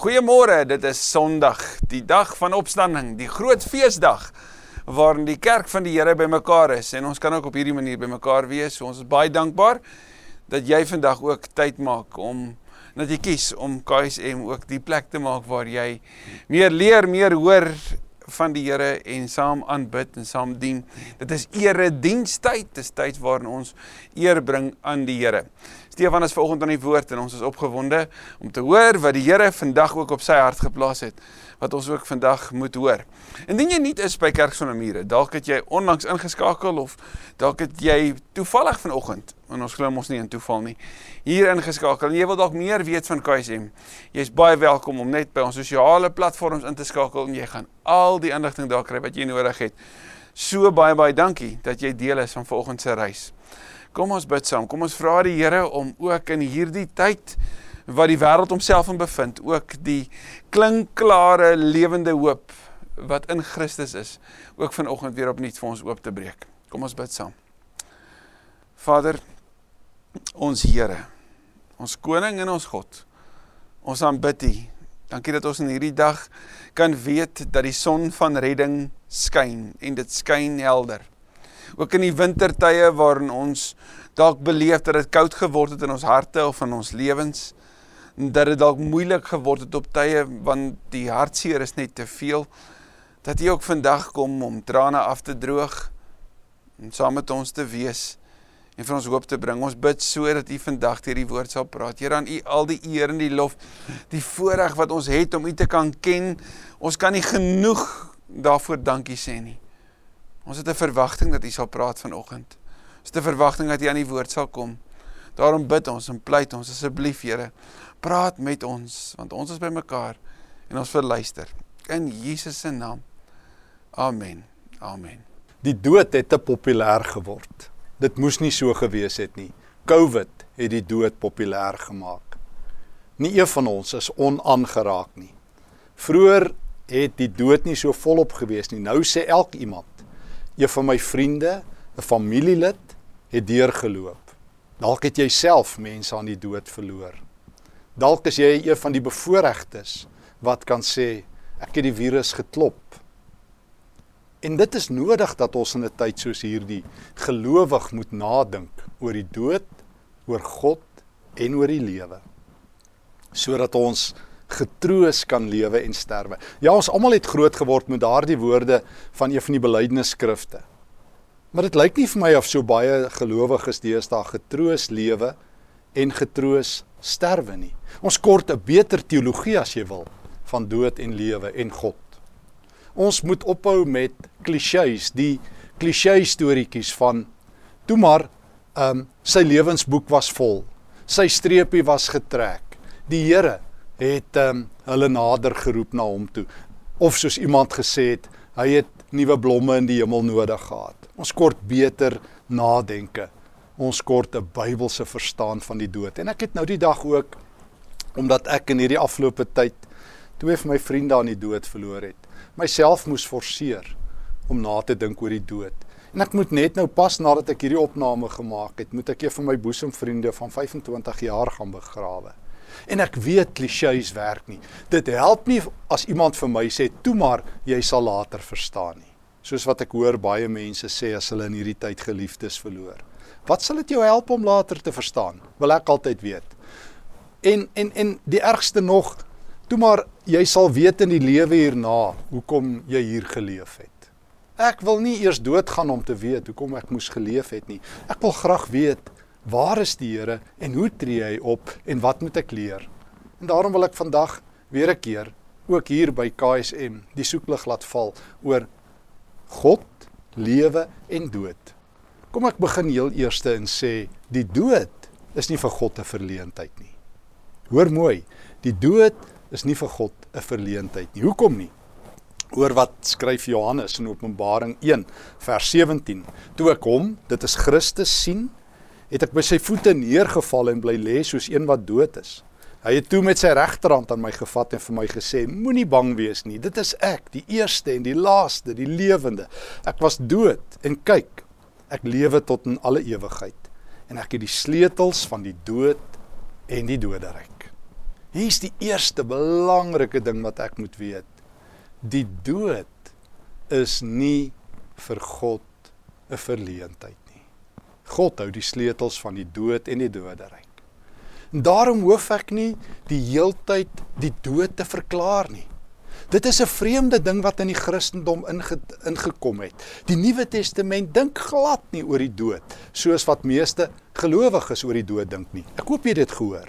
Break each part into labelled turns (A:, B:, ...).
A: Goeiemôre, dit is Sondag, die dag van opstanding, die groot feesdag waarin die kerk van die Here bymekaar is en ons kan ook op hierdie manier bymekaar wees. So ons is baie dankbaar dat jy vandag ook tyd maak om dat jy kies om KSM ook die plek te maak waar jy meer leer, meer hoor van die Here en saam aanbid en saam dien. Dit is eredienstyd, dit is tyd waarin ons eer bring aan die Here. Stefan is vanoggend aan die woord en ons is opgewonde om te hoor wat die Here vandag ook op sy hart geplaas het wat ons ook vandag moet hoor. Indien jy nie is by Kerk sonder mure, dalk het jy onlangs ingeskakel of dalk het jy toevallig vanoggend, en ons glo mos nie in toeval nie, hier ingeskakel en jy wil dalk meer weet van KSM. Jy's baie welkom om net by ons sosiale platforms in te skakel en jy gaan al die inligting daar kry wat jy nodig het. So baie baie dankie dat jy deel is van vanoggend se reis. Kom ons bid saam. Kom ons vra die Here om ook in hierdie tyd wat die wêreld homself in bevind, ook die klinkklare lewende hoop wat in Christus is, ook vanoggend weer opnuut vir ons oop te breek. Kom ons bid saam. Vader, ons Here, ons koning en ons God. Ons aanbid U. Dankie dat ons in hierdie dag kan weet dat die son van redding skyn en dit skyn helder ook in die wintertye waarin ons dalk beleef dat dit koud geword het in ons harte of in ons lewens dat dit dalk moeilik geword het op tye want die hartseer is net te veel dat jy ook vandag kom om trane af te droog en saam met ons te wees en vir ons hoop te bring. Ons bid sodat U vandag deur die woord sal praat. Here aan U al die eer en die lof, die voorreg wat ons het om U te kan ken. Ons kan nie genoeg daarvoor dankie sê nie. Ons het 'n verwagting dat U sal praat vanoggend. Ons het 'n verwagting dat U aan die woord sal kom. Daarom bid ons en pleit ons asseblief Here, praat met ons want ons is by mekaar en ons verluister. In Jesus se naam. Amen. Amen.
B: Die dood het te populêr geword. Dit moes nie so gewees het nie. COVID het die dood populêr gemaak. Nie een van ons is onaangeraak nie. Vroer het die dood nie so volop gewees nie. Nou sê elk iemand een van my vriende, 'n familielid, het deurgeloop. Dalk het jy self mense aan die dood verloor. Dalk is jy een van die bevoorregtes wat kan sê ek het die virus geklop. En dit is nodig dat ons in 'n tyd soos hierdie gelowig moet nadink oor die dood, oor God en oor die lewe. Sodat ons getroos kan lewe en sterwe. Ja, ons almal het groot geword met daardie woorde van een van die belydenisskrifte. Maar dit lyk nie vir my of so baie gelowiges deesdae getroos lewe en getroos sterwe nie. Ons kort 'n beter teologie as jy wil van dood en lewe en God. Ons moet ophou met klisjées, die klisjé storieetjies van toe maar ehm um, sy lewensboek was vol. Sy streepie was getrek. Die Here het um, hulle nader geroep na hom toe. Of soos iemand gesê het, hy het nuwe blomme in die hemel nodig gehad. Ons kort beter nadenke. Ons kort 'n Bybelse verstaan van die dood. En ek het nou die dag ook omdat ek in hierdie afgelope tyd twee van my vriende aan die dood verloor het, myself moes forceer om na te dink oor die dood. En ek moet net nou pas nadat ek hierdie opname gemaak het, moet ek een van my boesemvriende van 25 jaar gaan begrawe. En ek weet klisjées werk nie. Dit help nie as iemand vir my sê toe maar jy sal later verstaan nie. Soos wat ek hoor baie mense sê as hulle in hierdie tyd geliefdes verloor. Wat sal dit jou help om later te verstaan? Wil ek altyd weet. En en en die ergste nog, toe maar jy sal weet in die lewe hierna hoekom jy hier geleef het. Ek wil nie eers doodgaan om te weet hoekom ek moes geleef het nie. Ek wil graag weet Waar is die Here en hoe tree hy op en wat moet ek leer? En daarom wil ek vandag weer 'n keer ook hier by KSM die soeklig laat val oor God, lewe en dood. Kom ek begin heel eerste en sê die dood is nie vir God 'n verleentheid nie. Hoor mooi, die dood is nie vir God 'n verleentheid nie. Hoekom nie? Hoor wat skryf Johannes in Openbaring 1 vers 17. Toe ek hom, dit is Christus sien, het ek by sy voete neergeval en bly lê soos een wat dood is. Hy het toe met sy regterhand aan my gevat en vir my gesê: Moenie bang wees nie. Dit is ek, die eerste en die laaste, die lewende. Ek was dood en kyk, ek lewe tot in alle ewigheid en ek het die sleutels van die dood en die doderyk. Hier's die eerste belangrike ding wat ek moet weet. Die dood is nie vir God 'n verleentheid nie. God hou die sleutels van die dood en die doderyk. En daarom hoef ek nie die heeltyd die dood te verklaar nie. Dit is 'n vreemde ding wat in die Christendom inge, ingekom het. Die Nuwe Testament dink glad nie oor die dood soos wat meeste gelowiges oor die dood dink nie. Ek hoop jy het dit gehoor.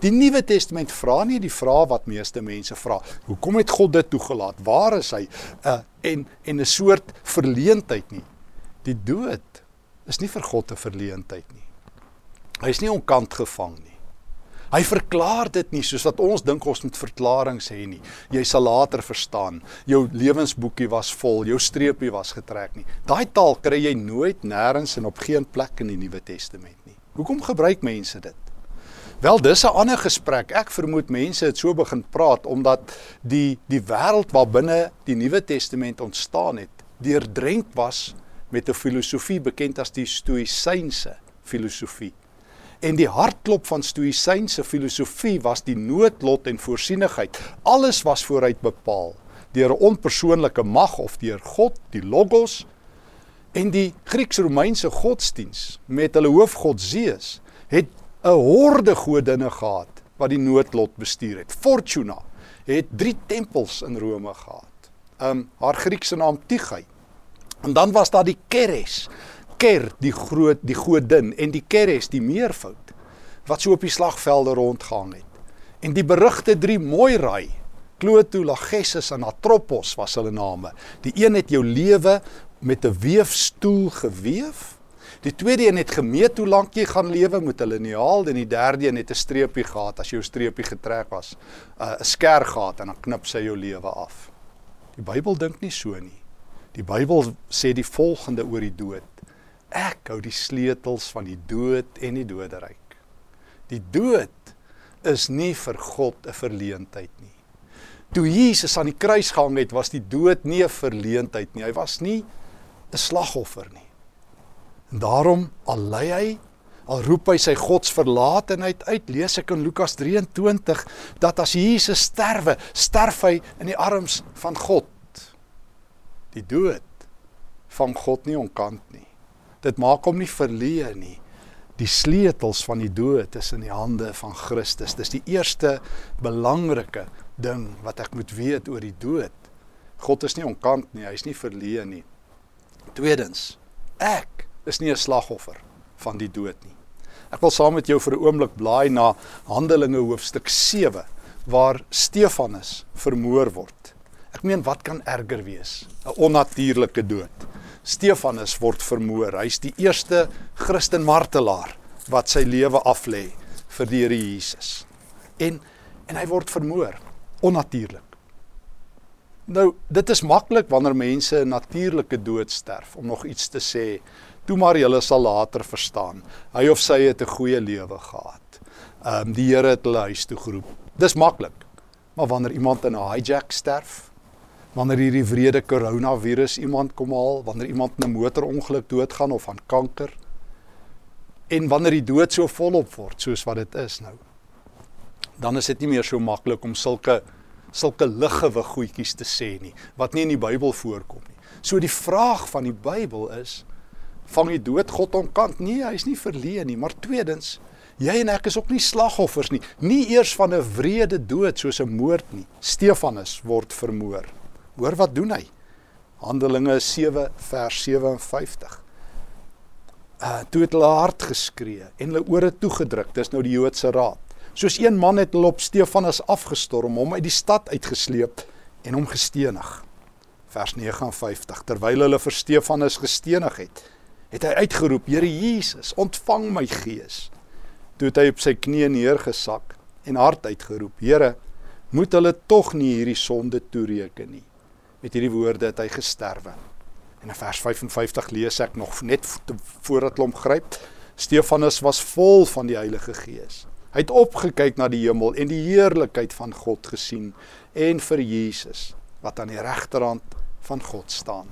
B: Die Nuwe Testament vra nie die vraag wat meeste mense vra. Hoekom het God dit toegelaat? Waar is hy? Uh en en 'n soort verleentheid nie. Die dood is nie vir God 'n verleentheid nie. Hy is nie onkant gevang nie. Hy verklaar dit nie soos wat ons dink ons moet verklaringe hê nie. Jy sal later verstaan. Jou lewensboekie was vol, jou streepie was getrek nie. Daai taal kry jy nooit nêrens en op geen plek in die Nuwe Testament nie. Hoekom gebruik mense dit? Wel, dis 'n ander gesprek. Ek vermoed mense het so begin praat omdat die die wêreld waarbinne die Nuwe Testament ontstaan het, deurdrenk was met 'n filosofie bekend as die stoïsynse filosofie. En die hartklop van stoïsynse filosofie was die noodlot en voorsienigheid. Alles was vooruit bepaal deur 'n onpersoonlike mag of deur God, die Logos. En die Grieks-Romeinse godsdiens met hulle hoofgod Zeus het 'n horde godinne gehad wat die noodlot bestuur het. Fortuna het 3 tempels in Rome gehad. Um haar Griekse naam Tyche. En dan was daar die Keres Ker, die groot die godin en die Keres, die meervoud wat so op die slagvelde rondgehang het. En die berugte drie mooi raai, Kloto, Lagessus en Atropos was hulle name. Die een het jou lewe met 'n weefstoel geweef. Die tweede een het gemeet hoe lank jy gaan lewe met 'n liniaal en die derde een het 'n streepie gehad as jou streepie getrek was, uh, 'n sker gehad en dan knip sy jou lewe af. Die Bybel dink nie so nie. Die Bybel sê die volgende oor die dood. Ek hou die sleutels van die dood en die doderyk. Die dood is nie vir God 'n verleentheid nie. Toe Jesus aan die kruis gehang het, was die dood nie 'n verleentheid nie. Hy was nie 'n slagoffer nie. En daarom al lei hy, al roep hy sy godsverlatenheid uit, lees ek in Lukas 23 dat as Jesus sterwe, sterf hy in die arms van God. Die dood van God nie onkant nie. Dit maak hom nie verleë nie. Die sleutels van die dood is in die hande van Christus. Dis die eerste belangrike ding wat ek moet weet oor die dood. God is nie onkant nie, hy is nie verleë nie. Tweedens, ek is nie 'n slagoffer van die dood nie. Ek wil saam met jou vir 'n oomblik blaai na Handelinge hoofstuk 7 waar Stefanus vermoor word. Ek meen wat kan erger wees? 'n Onnatuurlike dood. Stefanus word vermoor. Hy's die eerste Christen martelaar wat sy lewe aflê vir die Here Jesus. En en hy word vermoor onnatuurlik. Nou, dit is maklik wanneer mense 'n natuurlike dood sterf om nog iets te sê. Toe maar julle sal later verstaan. Hy of sy het 'n goeie lewe gehad. Ehm um, die Here het hulle huis toe geroep. Dis maklik. Maar wanneer iemand in 'n hijack sterf, wanneer hierdie wrede koronavirus iemand kom haal, wanneer iemand in 'n motorongeluk doodgaan of aan kanker en wanneer die dood so volop word soos wat dit is nou. Dan is dit nie meer so maklik om sulke sulke liggewig goedjies te sê nie wat nie in die Bybel voorkom nie. So die vraag van die Bybel is vang die dood God onkant? Nee, hy is nie verleë nie, maar tweedens Jy en ek is ook nie slagoffers nie, nie eers van 'n wrede dood soos 'n moord nie. Stefanus word vermoor. Hoor wat doen hy? Handelinge 7 vers 57. Uh toe het hulle hard geskree en hulle ore toegedruk. Dis nou die Joodse raad. Soos een man het hulle op Stefanus afgestorm, hom uit die stad uitgesleep en hom gestenig. Vers 59. Terwyl hulle vir Stefanus gestenig het, het hy uitgeroep: "Here Jesus, ontvang my gees." Toe het hy op sy knieë neergesak en hard uitgeroep: "Here, moet hulle tog nie hierdie sonde toereken nie." Met hierdie woorde het hy gesterwe. En in vers 55 lees ek nog net voordat hom gryp. Stefanus was vol van die Heilige Gees. Hy het opgekyk na die hemel en die heerlikheid van God gesien en vir Jesus wat aan die regterhand van God staan.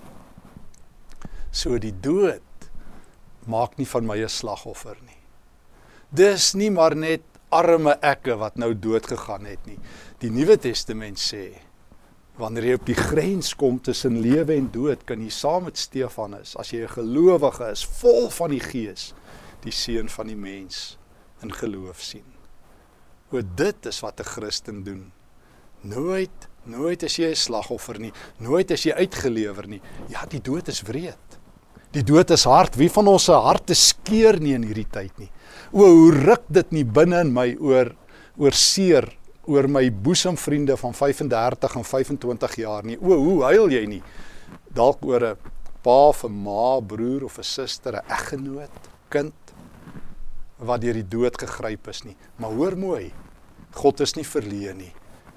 B: So die dood maak nie van my 'n slagoffer nie. Dis nie maar net arme ekke wat nou dood gegaan het nie. Die Nuwe Testament sê wanneer jy op die grens kom tussen lewe en dood, kan jy saam met Stefanus, as jy 'n gelowige is, vol van die Gees, die seun van die mens in geloof sien. O dit is wat 'n Christen doen. Nooit, nooit as jy 'n slagoffer nie, nooit as jy uitgelewer nie. Ja, die dood is wreed. Die dood is hard. Wie van ons se harte skeur nie in hierdie tyd nie? O, hoe ruk dit nie binne in my oor oor seer oor my boesemvriende van 35 en 25 jaar nie. O, hoe huil jy nie? Dalk oor 'n pa of 'n ma, broer of 'n suster, 'n eggenoot, kind wat deur die dood gegryp is nie. Maar hoor mooi, God is nie verleë nie.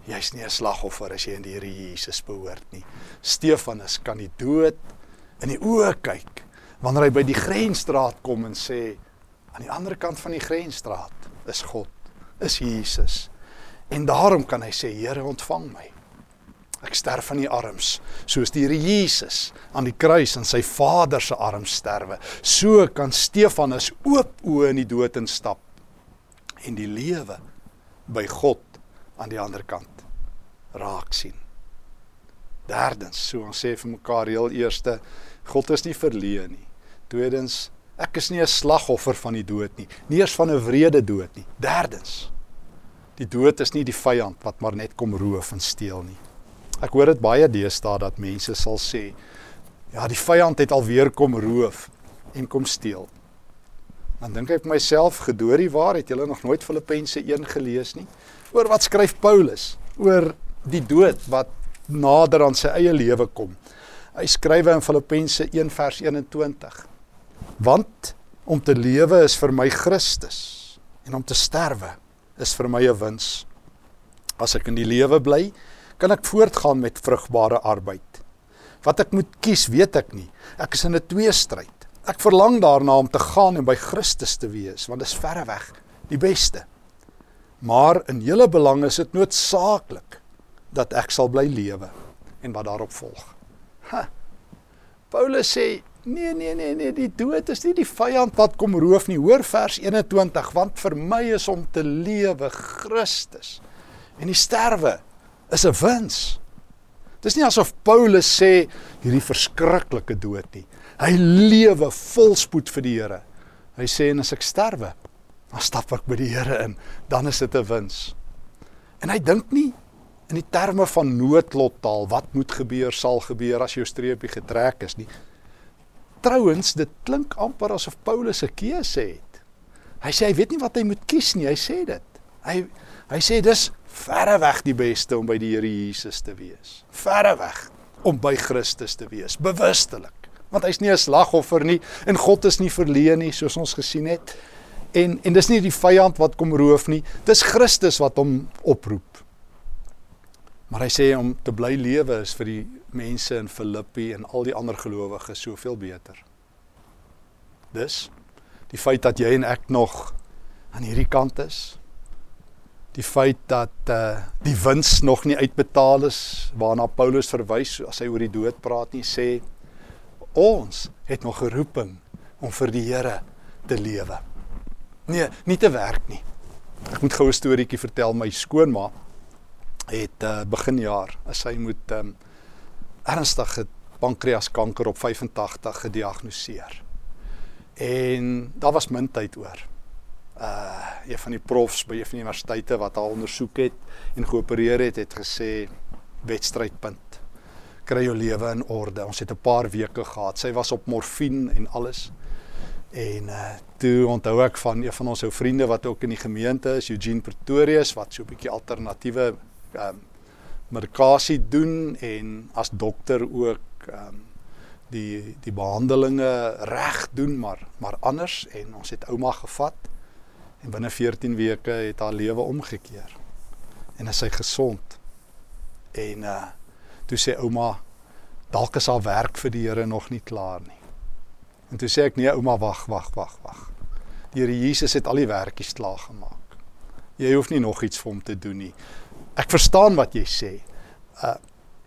B: Jy's nie 'n slagoffer as jy in die Here Jesus behoort nie. Stefanus kan die dood in die oë kyk wanneer hy by die grensstraat kom en sê aan die ander kant van die grensstraat is God, is Jesus. En daarom kan hy sê Here ontvang my. Ek sterf in u arms, soos die Here Jesus aan die kruis in sy Vader se arms sterwe. So kan Stefanus oop oë in die dood instap en die lewe by God aan die ander kant raak sien. Derdens, so ons sê vir mekaar heel eerste, God is nie verleë nie. Tweedens, ek is nie 'n slagoffer van die dood nie, nie eers van 'n wrede dood nie. Derdens, die dood is nie die vyand wat maar net kom roof en steel nie. Ek hoor dit baie deesdae dat mense sal sê, ja, die vyand het alweer kom roof en kom steel. Dan dink ek myself, gedoorie waar het julle nog nooit Filippense 1 gelees nie? Oor wat skryf Paulus? Oor die dood wat nader aan sy eie lewe kom. Hy skryf in Filippense 1 vers 21. Want om te lewe is vir my Christus en om te sterwe is vir my 'n wins. As ek in die lewe bly, kan ek voortgaan met vrugbare arbeid. Wat ek moet kies, weet ek nie. Ek is in 'n tweestryd. Ek verlang daarna om te gaan en by Christus te wees, want dit is verre weg die beste. Maar in julle belang is dit noodsaaklik dat ek sal bly lewe en wat daarop volg. Ha. Paulus sê nee nee nee nee die dood is nie die vyand wat kom roof nie. Hoor vers 21 want vir my is om te lewe Christus en die sterwe is 'n wins. Dis nie asof Paulus sê hierdie verskriklike dood nie. Hy lewe volspoed vir die Here. Hy sê en as ek sterwe, dan stap ek by die Here in, dan is dit 'n wins. En hy dink nie in die terme van noodlottaal, wat moet gebeur sal gebeur as jou streepie getrek is nie. Trouwens, dit klink amper asof Paulus 'n keuse het. Hy sê hy weet nie wat hy moet kies nie, hy sê dit. Hy hy sê dis verre weg die beste om by die Here Jesus te wees. Verre weg om by Christus te wees, bewustelik. Want hy's nie 'n slagoffer nie en God is nie verleë nie soos ons gesien het. En en dis nie die vyand wat kom roof nie, dis Christus wat hom oproep. Maar hy sê om te bly lewe is vir die mense in Filippi en al die ander gelowiges soveel beter. Dus die feit dat jy en ek nog aan hierdie kant is, die feit dat uh die wins nog nie uitbetaal is waarna Paulus verwys as hy oor die dood praat nie sê ons het nog 'n roeping om vir die Here te lewe. Nee, nie te werk nie. Ek moet gou 'n storieetjie vertel. My skoonma het uh begin jaar as hy moet um ernstige pankreaskanker op 85 gediagnoseer. En daar was min tyd oor uh een van die profs by een van die universiteite wat haar ondersoek het en geopereer het, het gesê wedstrydpunt. Kry jou lewe in orde. Ons het 'n paar weke gehad. Sy was op morfine en alles. En uh toe onthou ek van een van ons ou vriende wat ook in die gemeente is, Eugene Pretorius, wat so 'n bietjie alternatiewe ehm um, medikasie doen en as dokter ook ehm um, die die behandelinge reg doen maar maar anders en ons het ouma gevat En binne 14 weke het haar lewe omgekeer. En is sy gesond. En uh toe sê ouma, dalk is haar werk vir die Here nog nie klaar nie. En toe sê ek nee ouma, wag, wag, wag, wag. Die Here Jesus het al die werkies klaar gemaak. Jy hoef nie nog iets vir hom te doen nie. Ek verstaan wat jy sê. Uh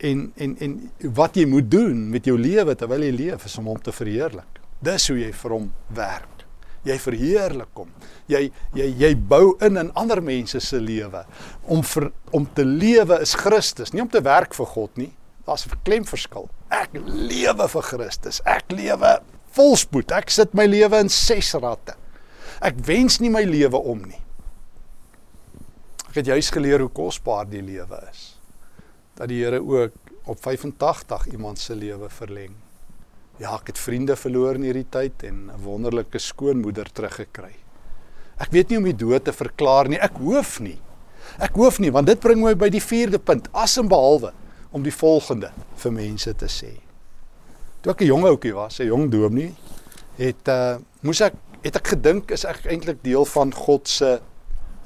B: en en en wat jy moet doen met jou lewe terwyl jy leef is om hom te verheerlik. Dis hoe jy vir hom werk. Jy verheerlik hom. Jy jy jy bou in in ander mense se lewe. Om vir om te lewe is Christus, nie om te werk vir God nie. Daar's 'n klemverskil. Ek lewe vir Christus. Ek lewe volspoed. Ek sit my lewe in ses ratte. Ek wens nie my lewe om nie. Het juis geleer hoe kosbaar die lewe is. Dat die Here ook op 85 iemand se lewe verleng. Ja, ek het vriende verloor in hierdie tyd en 'n wonderlike skoonmoeder teruggekry. Ek weet nie om die dood te verklaar nie. Ek hoef nie. Ek hoef nie want dit bring my by die vierde punt, as en behalwe om die volgende vir mense te sê. Toe ek 'n jong ouetjie was, 'n jong dominee, het uh moes ek het ek gedink is ek eintlik deel van God se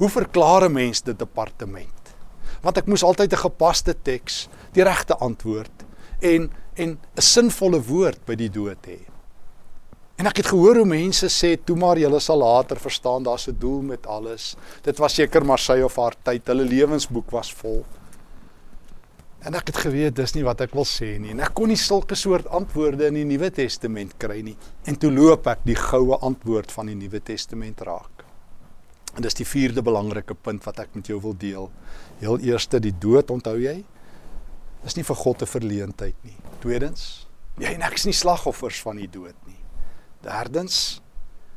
B: hoe verklaar 'n mens dit departement? Want ek moes altyd 'n gepaste teks, die regte antwoord en en 'n sinvolle woord by die dood hê. En ek het gehoor hoe mense sê toe maar julle sal later verstaan daar's 'n doel met alles. Dit was seker maar sy of haar tyd, hulle lewensboek was vol. En ek het geweet dis nie wat ek wil sê nie. En ek kon nie sulke soort antwoorde in die Nuwe Testament kry nie. En toe loop ek die goue antwoord van die Nuwe Testament raak. En dis die vierde belangrike punt wat ek met jou wil deel. Heel eerste die dood, onthou jy? Dis nie vir God 'n verleentheid nie. Tweedens, jy en ek is nie slagoffers van die dood nie. Derdens,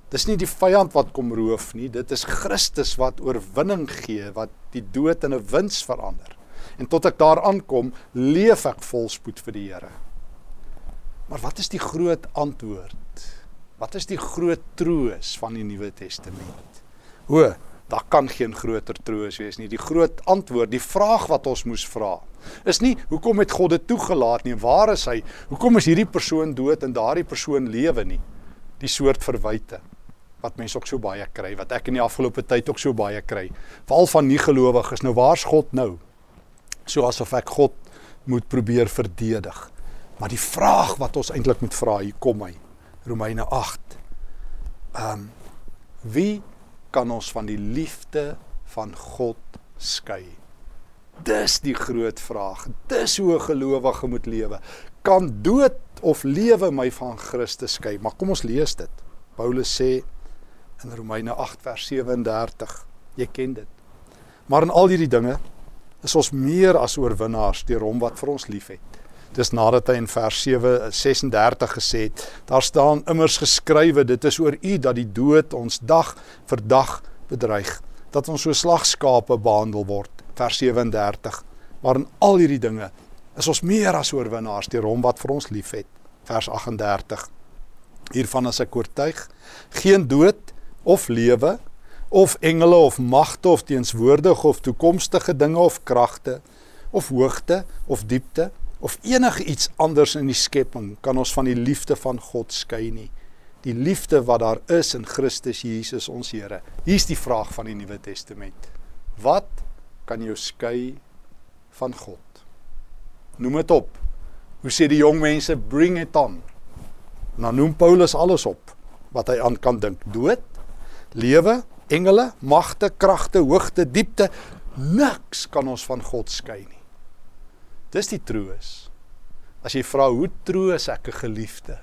B: dis nie die vyand wat kom roof nie, dit is Christus wat oorwinning gee, wat die dood in 'n wins verander. En tot ek daar aankom, leef ek volspoed vir die Here. Maar wat is die groot antwoord? Wat is die groot troos van die Nuwe Testament? O, daar kan geen groter troos wees nie. Die groot antwoord, die vraag wat ons moes vra, is nie hoekom het God dit toegelaat nie? Waar is hy? Hoekom is hierdie persoon dood en daardie persoon lewe nie? Die soort verwyte wat mense ook so baie kry, wat ek in die afgelope tyd ook so baie kry. Veral van nie gelowiges. Nou waar's God nou? So asof ek God moet probeer verdedig. Maar die vraag wat ons eintlik moet vra, hier kom hy. Romeine 8. Ehm um, wie kan ons van die liefde van God skei? Dis die groot vraag. Dis hoe 'n gelowige moet lewe. Kan dood of lewe my van Christus skei? Maar kom ons lees dit. Paulus sê in Romeine 8 vers 37. Jy ken dit. Maar in al hierdie dinge is ons meer as oorwinnaars deur hom wat vir ons liefhet. Dis nadat hy in vers 7 36 gesê het, daar staan immers geskrywe, dit is oor u dat die dood ons dag vir dag bedreig, dat ons so slagskape behandel word. Vers 37. Maar in al hierdie dinge is ons meer as oorwinnaars deur hom wat vir ons liefhet. Vers 38. Hiervan is ek oortuig, geen dood of lewe of engele of magte of teenswoordige of toekomstige dinge of kragte of hoogte of diepte of enige iets anders in die skepping kan ons van die liefde van God skei nie. Die liefde wat daar is in Christus Jesus ons Here. Hier's die vraag van die Nuwe Testament. Wat kan jou skei van God? Noem dit op. Hoe sê die jong mense bring it on. Nou noem Paulus alles op wat hy aan kan dink. Dood, lewe, engele, magte, kragte, hoogte, diepte, niks kan ons van God skei nie. Dis die troos. As jy vra hoe troos ek 'n geliefde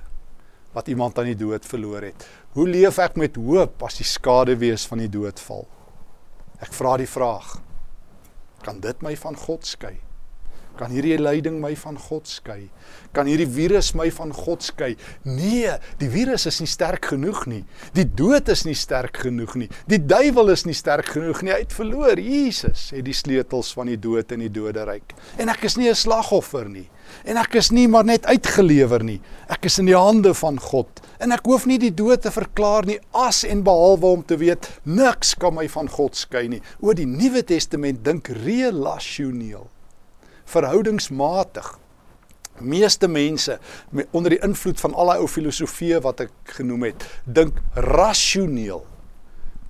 B: wat iemand aan die dood verloor het? Hoe leef ek met hoop as die skade wees van die dood val? Ek vra die vraag: Kan dit my van God skei? Kan hierdie lyding my van God skei? Kan hierdie virus my van God skei? Nee, die virus is nie sterk genoeg nie. Die dood is nie sterk genoeg nie. Die duiwel is nie sterk genoeg nie. Hy het verloor. Jesus het die sleutels van die dood en die doderyk. En ek is nie 'n slagoffer nie. En ek is nie maar net uitgelewer nie. Ek is in die hande van God. En ek hoef nie die dood te verklaar nie as en behalwe om te weet niks kan my van God skei nie. O die Nuwe Testament dink relasioneel verhoudingsmatig. Meeste mense met, onder die invloed van al daai ou filosofieë wat ek genoem het, dink rasioneel.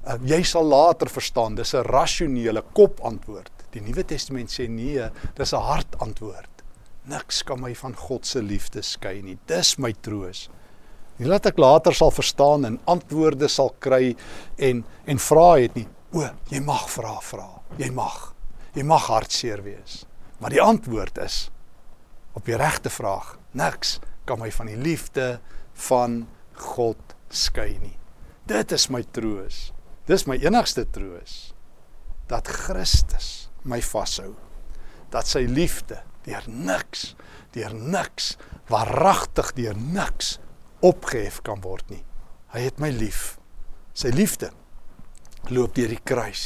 B: Uh, jy sal later verstaan, dis 'n rasionele kopantwoord. Die Nuwe Testament sê nee, dis 'n hartantwoord. Niks kan my van God se liefde skei nie. Dis my troos. Nie laat ek later sal verstaan en antwoorde sal kry en en vra het nie. O, jy mag vra, vra. Jy mag. Jy mag hartseer wees. Maar die antwoord is op die regte vraag. Niks kan my van die liefde van God skei nie. Dit is my troos. Dis my enigste troos dat Christus my vashou. Dat sy liefde deur niks, deur niks, waaragtig deur niks opgehef kan word nie. Hy het my lief. Sy liefde loop deur die kruis.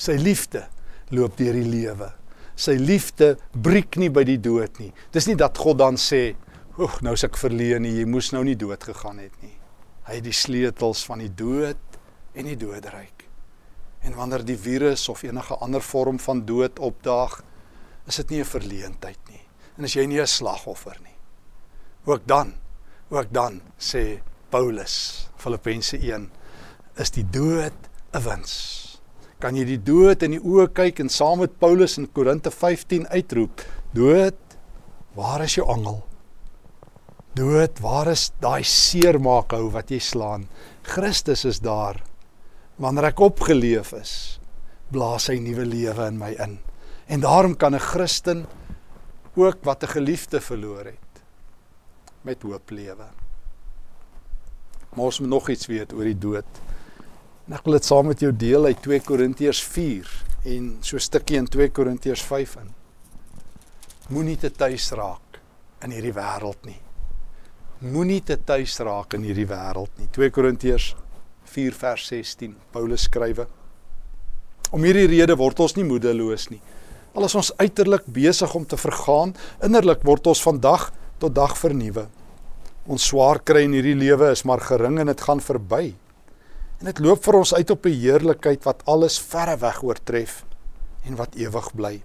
B: Sy liefde loop deur die lewe. Sy liefde breek nie by die dood nie. Dis nie dat God dan sê, "Oeg, nou is ek verleen nie, jy moes nou nie dood gegaan het nie." Hy het die sleutels van die dood en die doodryk. En wanneer die virus of enige ander vorm van dood opdaag, is dit nie 'n verleentheid nie. En as jy nie 'n slagoffer nie. Ook dan, ook dan sê Paulus, Filippense 1, is die dood 'n wins kan jy die dood in die oë kyk en saam met Paulus in Korinte 15 uitroep: Dood, waar is jou angel? Dood, waar is daai seermaakhou wat jy slaan? Christus is daar. Wanneer ek opgeleef is, blaas hy nuwe lewe in my in. En daarom kan 'n Christen ook wat 'n geliefde verloor het met hoop lewe. Maar ons moet nog iets weet oor die dood. En ek wil dit saam met jou deel uit 2 Korintiërs 4 en so 'n stukkie in 2 Korintiërs 5 in. Moenie te tuis raak in hierdie wêreld nie. Moenie te tuis raak in hierdie wêreld nie. 2 Korintiërs 4 vers 16. Paulus skrywe: Om hierdie rede word ons nie moedeloos nie. Al is ons uiterlik besig om te vergaan, innerlik word ons van dag tot dag vernuwe. Ons swaar kry in hierdie lewe is maar gering en dit gaan verby. En dit loop vir ons uit op 'n heerlikheid wat alles verre weg oortref en wat ewig bly.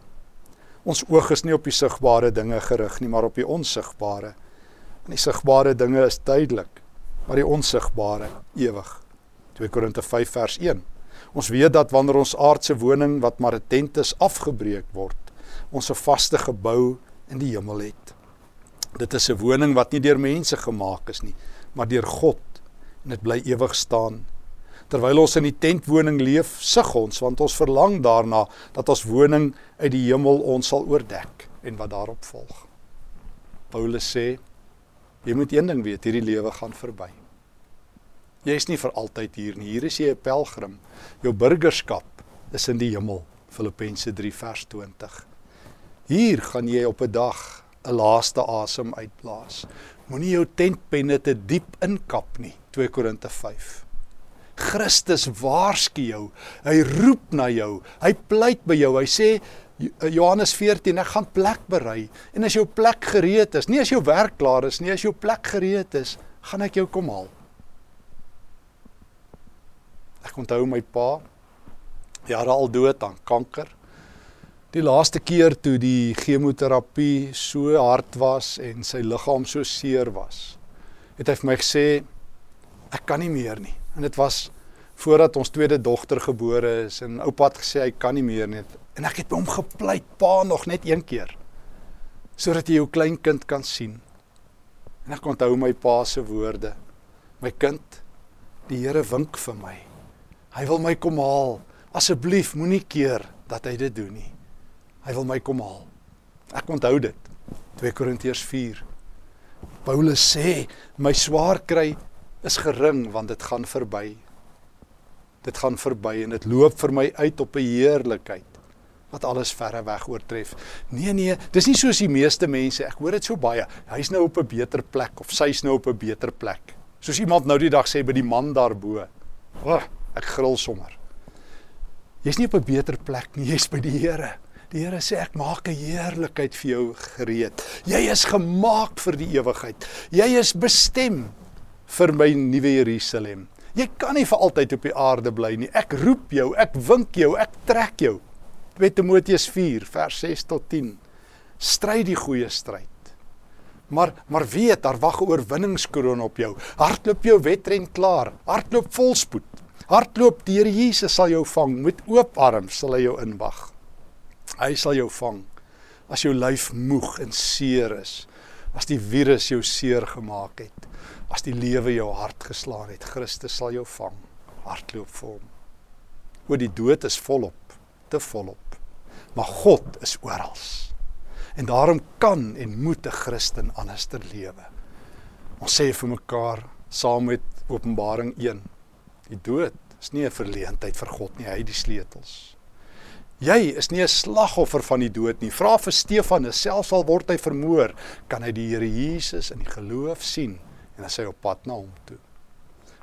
B: Ons oog is nie op die sigbare dinge gerig nie, maar op die onsigbare. En die sigbare dinge is tydelik, maar die onsigbare ewig. 2 Korinte 5 vers 1. Ons weet dat wanneer ons aardse woning wat maar 'n tent is afgebreek word, ons 'n vaste gebou in die hemel het. Dit is 'n woning wat nie deur mense gemaak is nie, maar deur God en dit bly ewig staan terwyl ons in die tentwoning leef, sug ons want ons verlang daarna dat ons woning uit die hemel ons sal oordek en wat daarop volg. Paulus sê jy moet een ding weet, hierdie lewe gaan verby. Jy is nie vir altyd hier nie. Hier is jy 'n pelgrim. Jou burgerskap is in die hemel. Filippense 3 vers 20. Hier gaan jy op 'n dag 'n laaste asem uitblaas. Moenie jou tentpenne te diep inkap nie. 2 Korinte 5. Christus waarsku jou. Hy roep na jou. Hy pleit by jou. Hy sê Johannes 14, ek gaan plek berei. En as jou plek gereed is, nie as jou werk klaar is nie, as jou plek gereed is, gaan ek jou kom haal. Ek onthou my pa jare al dood aan kanker. Die laaste keer toe die chemoterapie so hard was en sy liggaam so seer was, het hy vir my gesê ek kan nie meer nie. En dit was voordat ons tweede dogter gebore is en oupa het gesê hy kan nie meer nie. En ek het hom gepleit, pa nog net een keer. Sodat jy jou kleinkind kan sien. En ek onthou my pa se woorde. My kind, die Here wink vir my. Hy wil my kom haal. Asseblief moenie keer dat hy dit doen nie. Hy wil my kom haal. Ek onthou dit. 2 Korintiërs 4. Paulus sê, my swaar kry is gering want dit gaan verby. Dit gaan verby en dit loop vir my uit op 'n heerlikheid wat alles verre weg oortref. Nee nee, dis nie soos die meeste mense. Ek hoor dit so baie. Hy's nou op 'n beter plek of sy's nou op 'n beter plek. Soos iemand nou die dag sê by die man daarbo. O, oh, ek gril sommer. Jy's nie op 'n beter plek nie, jy's by die Here. Die Here sê ek maak 'n heerlikheid vir jou gereed. Jy is gemaak vir die ewigheid. Jy is bestem vir my nuwe Jerusalem. Jy kan nie vir altyd op die aarde bly nie. Ek roep jou, ek wink jou, ek trek jou. 2 Timoteus 4 vers 6 tot 10. Stry die goeie stryd. Maar maar weet, daar wag 'n oorwinningskroon op jou. Hardloop jou wedren klaar. Hardloop volspoed. Hardloop, die Here Jesus sal jou vang met oop arms, sal hy jou inwag. Hy sal jou vang as jou lyf moeg en seer is, as die virus jou seer gemaak het as die lewe jou hart geslaan het, Christus sal jou vang. Hardloop vir hom. Oor die dood is volop, te volop. Maar God is oral. En daarom kan en moet 'n Christen anderster lewe. Ons sê vir mekaar saam met Openbaring 1. Die dood is nie 'n verleentheid vir God nie, hy het die sleutels. Jy is nie 'n slagoffer van die dood nie. Vra vir Stefanus, selfs al word hy vermoor, kan hy die Here Jesus in die geloof sien en hy sê op pad na hom toe.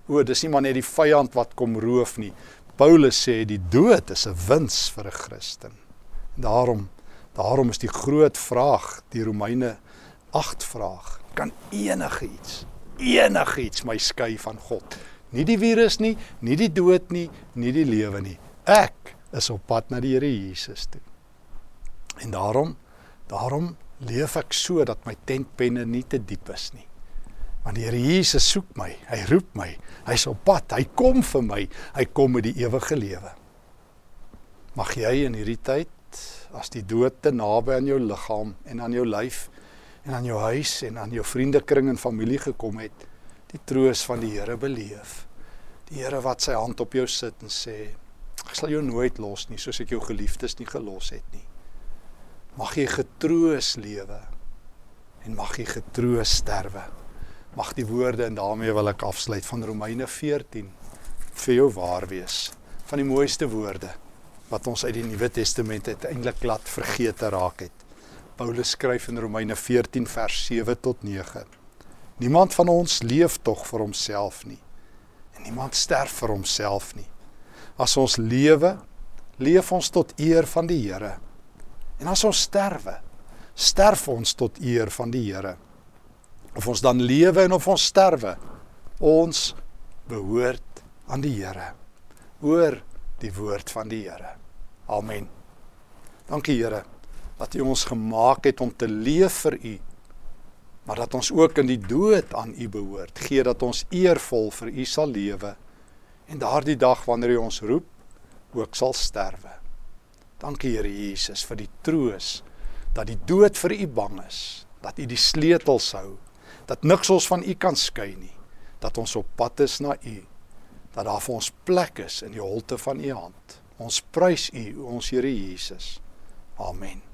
B: O, dis nie maar net die vyand wat kom roof nie. Paulus sê die dood is 'n wins vir 'n Christen. Daarom daarom is die groot vraag, die Romeine 8 vraag, kan enigiets enigiets my skei van God? Nie die virus nie, nie die dood nie, nie die lewe nie. Ek is op pad na die Here Jesus toe. En daarom daarom leef ek so dat my tentpenne nie te diep is nie. Want die Here Jesus soek my, hy roep my, hy's op pad, hy kom vir my, hy kom met die ewige lewe. Mag jy in hierdie tyd as die dood te naby aan jou liggaam en aan jou lyf en aan jou huis en aan jou vriendekring en familie gekom het, die troos van die Here beleef. Die Here wat sy hand op jou sit en sê, ek sal jou nooit los nie soos ek jou geliefdes nie gelos het nie. Mag jy getroos lewe en mag jy getroos sterwe mag die woorde en daarmee wil ek afsluit van Romeine 14 vir jou waar wees van die mooiste woorde wat ons uit die Nuwe Testament uiteindelik laat vergeet raak het. Paulus skryf in Romeine 14 vers 7 tot 9. Niemand van ons leef tog vir homself nie en niemand sterf vir homself nie. As ons lewe, leef ons tot eer van die Here. En as ons sterwe, sterf ons tot eer van die Here of ons dan lewe en of ons sterwe, ons behoort aan die Here. Hoor die woord van die Here. Amen. Dankie Here dat U ons gemaak het om te leef vir U, maar dat ons ook in die dood aan U behoort. Gee dat ons eervol vir U sal lewe en daardie dag wanneer U ons roep, ook sal sterwe. Dankie Here Jesus vir die troos dat die dood vir U bang is, dat U die sleutels hou dat niks ons van u kan skei nie dat ons op pad is na u dat daar vir ons plek is in die holte van u hand. Ons prys u ons Here Jesus. Amen